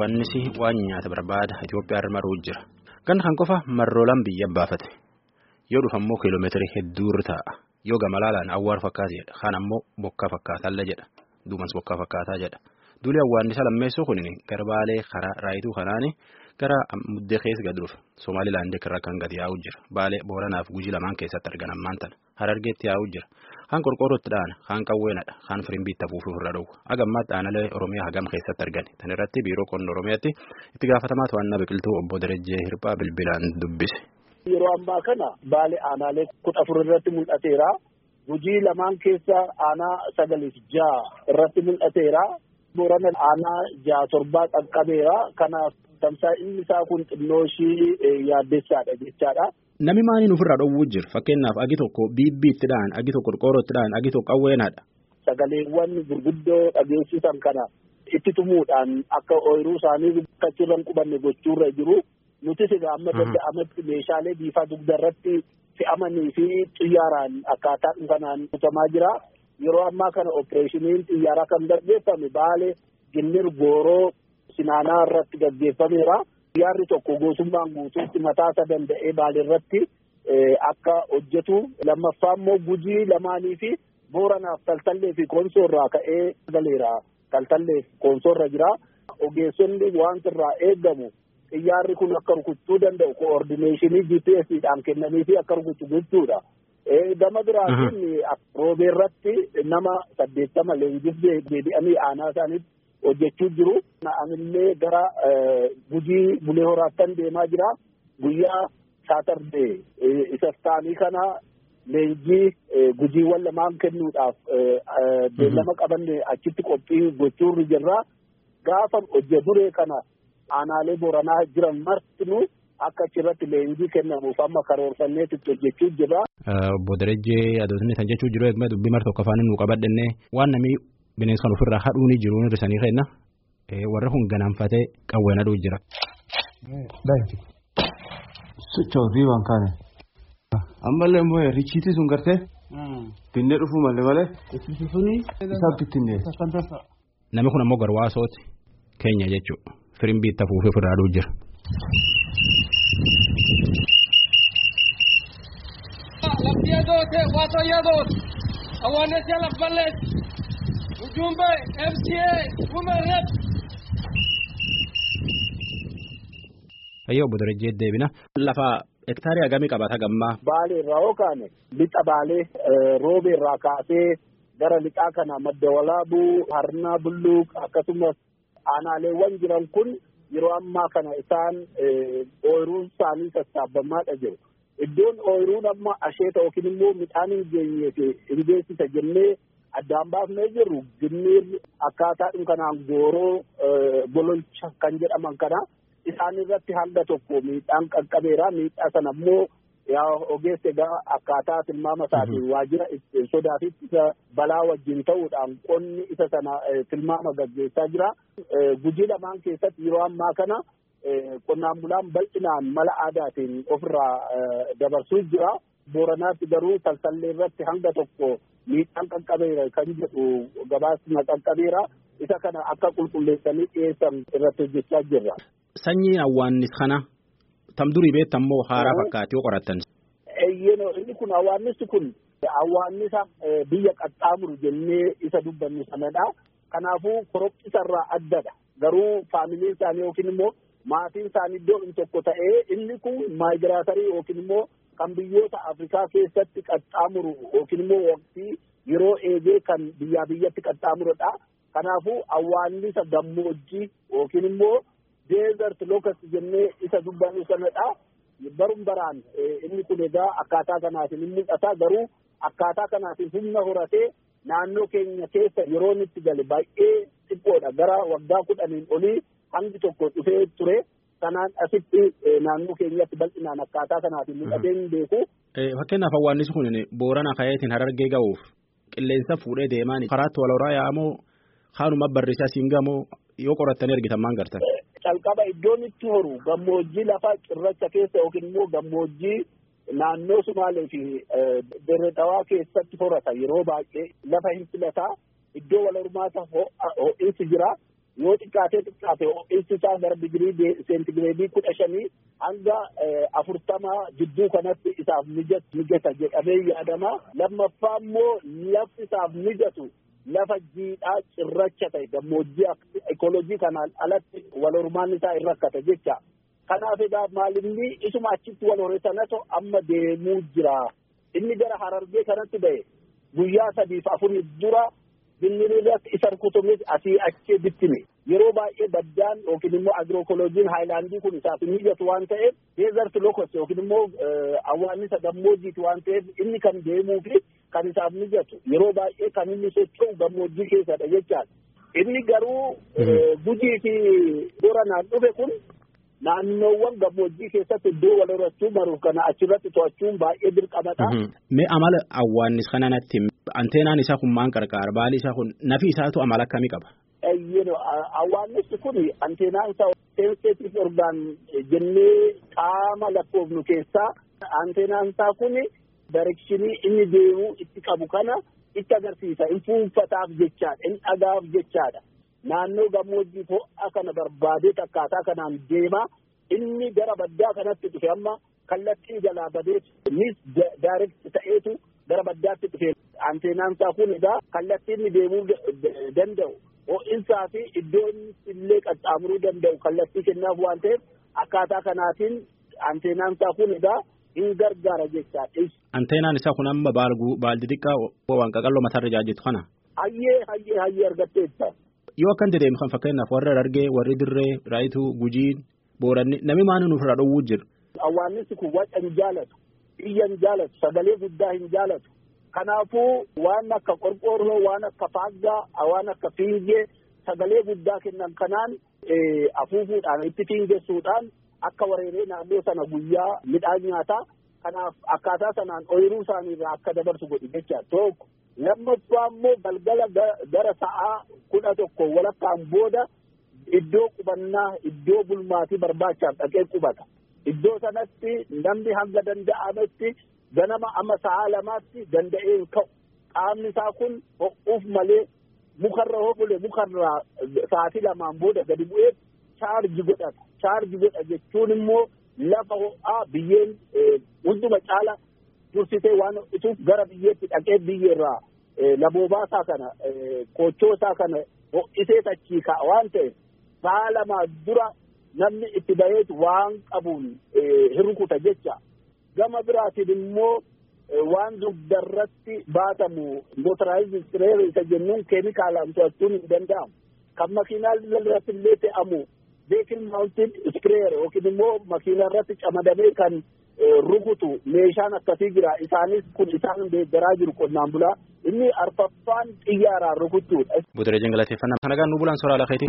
Wanni waan nyaata barbaada Itoophiyaa irra maruu jira. Ganna kan qofa marroolaan biyya baafate. Yoo dhufa immoo kiiloomeetirii hedduu irra taa'a. Yoo gamalaalaan awwaara fakkaata jedha. Kaan ammoo bokkaa fakkaatallee jedha. Duumans bokkaa fakkaataa jedha. Duuli awwaannisa lammeessoo kun gara baalee karaa raayituu kanaani gara muddee keessa gad dhufe. Somaalilaandii irraa kan gadi yaa'u jira. Baalee Booranaaf Gujii lamaan keessatti argan ammaan tana. Harargeetti yaa'u jira. Kaan qorqoorrootti dhaana, kaan qawweenadha, kaan firimbiitti hafuufuuf irra dhowwa. Hagammaatti aanalee Oromiyaa hagam keessatti argani. Tan irratti biiroo qonna Oromiyaatti itti gaafatamaa to'annaa biqiltuu obbo Darajjee Hirphaa bilbilaan dubbise. Yeroo ammaa kana baalee aanaalee kudha afur irratti mul'ateera. Gujii lamaan keessa aanaa sagaliif ja'a irratti mul'ateera. Boorana aanaa ja'a torbaa qaqqabeera. Kanaaf tamsaa'inni isaa kun xinnoo ishii yaaddessaadha jechaadha. Nami maaliin ofirraa dhowwuu jira? Fakkeenyaaf agi tokko biibbiitti dhaan, agi tokko qorqoorrootti dhaan, agi tokko qawweenaadha. Sagaleewwan gurguddoo dhageessisan kana itti tumuudhaan akka ooyiruu isaanii achirra hin qubanne gochuurra jiru. Nutis egaa amma danda'ametti meeshaalee biifaa dugda irratti fe'amanii fi xiyyaaraan akkaataa kanaan butamaa jira. Yeroo ammaa kana opereeshiniin xiyyaaraa kan gaggeeffame Baalee Ginnir Gooroo Sinaanaa irratti gaggeeffameera. Xiyyaarri tokko gootummaan guutuutti mataa isa danda'ee Baalee irratti akka hojjetu. Lammaffaa immoo Gujii lamaanii fi Booranaaf Taltallee fi Koonsoo irraa ka'ee galeera. Taltallee fi Koonsoo irra jira. Ogeessonni waan irraa eegamu. xiyyaarri kun akka rukuchuu danda'u koordineeshinii GPSdhaan kennanii fi akka rukuchu gochuudha. Gama biraatiin roobee irratti nama saddeettama leenjif deebi'anii aanaa isaaniitti hojjechuu jiru. Anillee gara gujii bulee horaattan deemaa jira. Guyyaa saatardee isa taanii kana leenjii gujiiwwan lamaan kennuudhaaf beellama qabanne achitti qophii gochuurri jirra. Gaafa hojje duree kana aanaalee booranaa jiran martinuu akka achirratti leenjii kennamuuf amma karoorfanneetti hojjechuu jira. Obbo Darajjee adootni kan jechuu jiru eeguma dubbii mar tokko afaan nu qabadhenne waan namni bineensa kan ofirraa hadhuu ni jiru nurri sanii kenna warra kun ganaanfatee qawween hadhuu jira. Sochoosii waan kaane. Ammallee immoo richiitii sun gartee. Binnee dhufuu malee malee. Isaaf bittinnee. Namni kun ammoo garwaasooti keenya jechuudha. firimbii itti afuufee ofirraa hadhuu jira. Labsiyadootee waatoyyadoot awwaannesee lafballees ujumbe MCA women rep. Ayyoo obbo Darajjee deebina. Lafa hektaarii hagamii qabata gammaa. Baalee irraa yoo kaane lixa baalee roobee irraa kaasee gara lixaa kana madda walaabuu harnaa bulluuq akkasumas Aanaaleewwan jiran kun yeroo ammaa kana isaan ooyiruun isaanii sassaabamaadha jiru. Iddoon ooyiruun amma asheeta yookiin immoo midhaan hin geenyee fi hin geessisa jennee addaan baafnee jirru ginniir akkaataa kanaan gooroo gololcha kan jedhaman kana isaan irratti hanga tokko miidhaan qaqqabeera. Miidhaa sana immoo yaa ogeessa egaa akkaataa tilmaama isaatiin waajjira sodaa fi isa balaa wajjin ta'uudhaan qonni isa sana tilmaama gaggeessaa jira. Gujii lamaan keessatti yeroo ammaa kana qonnaan bulaan bal'inaan mala aadaatiin ofirraa dabarsuu jira. Booranaatti garuu taltallee irratti hanga tokko miidhaan qaqqabeera kan jedhu gabaasni qaqqabeera. Isa kana akka qulqulleessanii dhiyeessan irratti hojjechaa jirra. Sanyiin awwaannis kana tam durii beektan moo haaraa fakkaate yoo qorattan. Inni kun awwaannisni kun awwaannisa biyya qaxxaamuru jennee isa dubbannu sanadha. Kanaafuu koroqqisarraa addadha. Garuu faamiliin isaanii yookiin immoo maatiin isaanii iddoo inni tokko ta'ee inni kun maayigiraatarii yookiin immoo kan biyyoota Afrikaa keessatti qaxxaamuru yookiin immoo waqtii yeroo eegee kan biyyaa biyyatti qaxxaamurudha. Kanaafuu awwaannisa gammoojjii yookiin immoo deezert lokast jennee isa dubbannu sanadha. Barum baraan inni kun egaa akkaataa kanaatiin hin mul'ata garuu akkaataa kanaatiin humna horatee naannoo keenya keessa yeroo itti gale baay'ee xiqqoodha gara waggaa kudhaniin olii hangi tokko dhufee ture kanaan asitti naannoo keenyatti bal'inaan akkaataa kanaatiin mul'atee hin beeku. Fakkeenyaaf awwaannisi kun boorana kayeetiin harargee ga'uuf qilleensa fuudhee deemaan karaatti wal horaa yaamoo haanuma barreessaa siin gamoo yoo qorattanii argitan maan gartan. Calqaba iddoon itti horu gammoojjii lafa cirracha keessa yookiin immoo gammoojjii naannoo Sumaalee fi Dirreedawaa keessatti horata yeroo baay'ee lafa hin filataa iddoo wal hormaata ho'iinsi jira yoo xiqqaatee xiqqaate ho'iinsi isaa gara digirii seentigireedii kudha shanii hanga afurtama jidduu kanatti isaaf mijata jedhamee yaadama lammaffaa immoo lafti isaaf mijatu lafa jiidhaa cirracha ta'e gammoojjii ekolojii kanaan alatti wal hormaan isaa hin rakkata jecha kanaaf egaa maalinni isuma achitti wal hore sanatu amma deemuu jira inni gara harargee kanatti ba'e guyyaa sadiif afurii dura binniri irratti isa rukutumis asii achi bittime yeroo baay'ee baddaan yookiin immoo agirookoloojiin haayilaandii kun isaaf mijatu waan ta'eef deezert lokos yookiin immoo awwaannisa gammoojjiiti waan ta'eef inni kan deemuu fi kan isaaf mijatu yeroo baay'ee kan inni socho'u gammoojjii keessadha jechaadha inni garuu gujii fi boranaan dhufe kun naannoowwan gammoojjii keessatti iddoo wal horachuu maruuf kana achirratti to'achuun baay'ee dirqamadha. Mee amala awwaannis kananatti anteenaan isaa kun maan qarqaara baali isaa kun nafi isaatu amala akkamii qaba? Awwaannissi kun anteenaan isaa sensitive orgaan jennee qaama lakkoofnu keessaa anteenaan isaa kun directionii inni deemuu itti qabu kana itti agarsiisa. In fuunfataaf jechaadha. In dhagaaf jechaadha. Naannoo gammoojjii ho'a kana barbaadee akkaataa kanaan deema inni gara baddaa kanatti dhufe amma kallattii jalaa badee innis daayireekt ta'eetu gara baddaatti dhufe anteenaan isaa kun egaa kallattii inni deemuu danda'u ho'insaa fi iddoo inni illee qaxxaamuruu danda'u kallattii kennaaf waan ta'eef akkaataa kanaatiin anteenaan isaa kun egaa hin gargaara jechaadha. Anteenaan isaa kun amma baal xixiqqaa waan qaqalloo mataarra jaajjetu kana. Hayyee hayyee hayyee argatteetta. Yoo akkan dedeemu kan fakkeenyaaf warra Harargee warri dirree raayituu gujiin booranni namni maani nuuf irraa dhowwuu jira. Awwaannissi kun waca hin jaalatu biyya hin jaalatu sagalee guddaa hin jaalatu kanaafuu waan akka qorqoorroo waan akka faaggaa waan akka fiingee sagalee guddaa kennan kanaan afuufuudhaan itti fiingessuudhaan akka wareeree naannoo sana guyyaa midhaan nyaataa kanaaf akkaataa sanaan ooyiruu isaaniirraa akka dabarsu godhi jecha tokko lammaffaa immoo galgala gara sa'aa kudha tokko walakkaan booda iddoo qubannaa iddoo bulmaatii barbaachaaf dhaqee qubata. Iddoo sanatti namni hanga danda'ametti ganama amma sa'aa lamaatti danda'ee ka'u. Qaamni isaa kun ho'uuf malee mukarra hofule mukarraa sa'aatii lamaan booda gadi bu'ee chaarji godhata. Chaarji godha jechuun immoo lafa ho'aa biyyeen hunduma caala dursitee waan ho'ituuf gara biyyeetti dhaqee biyyeerraa laboobaa isaa kana koochoo isaa kana ho'isee tachii ka'a waan ta'eef sa'a lamaa dura namni itti baheetu waan qabuun hirkuta jecha. Gama biraatiin immoo waan dugdarratti baatamu motoraayiz spireer isa jennuun keemikaalaan to'achuun hin danda'amu kan makiinaa irratti illee fe'amu beekin maawuntiin spireer yookiin immoo makiinaa irratti camadamee kan rukutu meeshaan akkasii jira isaanis kun isaan deeggaraa jiru qonnaan bulaa inni arfaffaan xiyyaaraan rukuchuudha. Butere jingalateeffannaa kana gaan nu bulaan soraa lakeeti.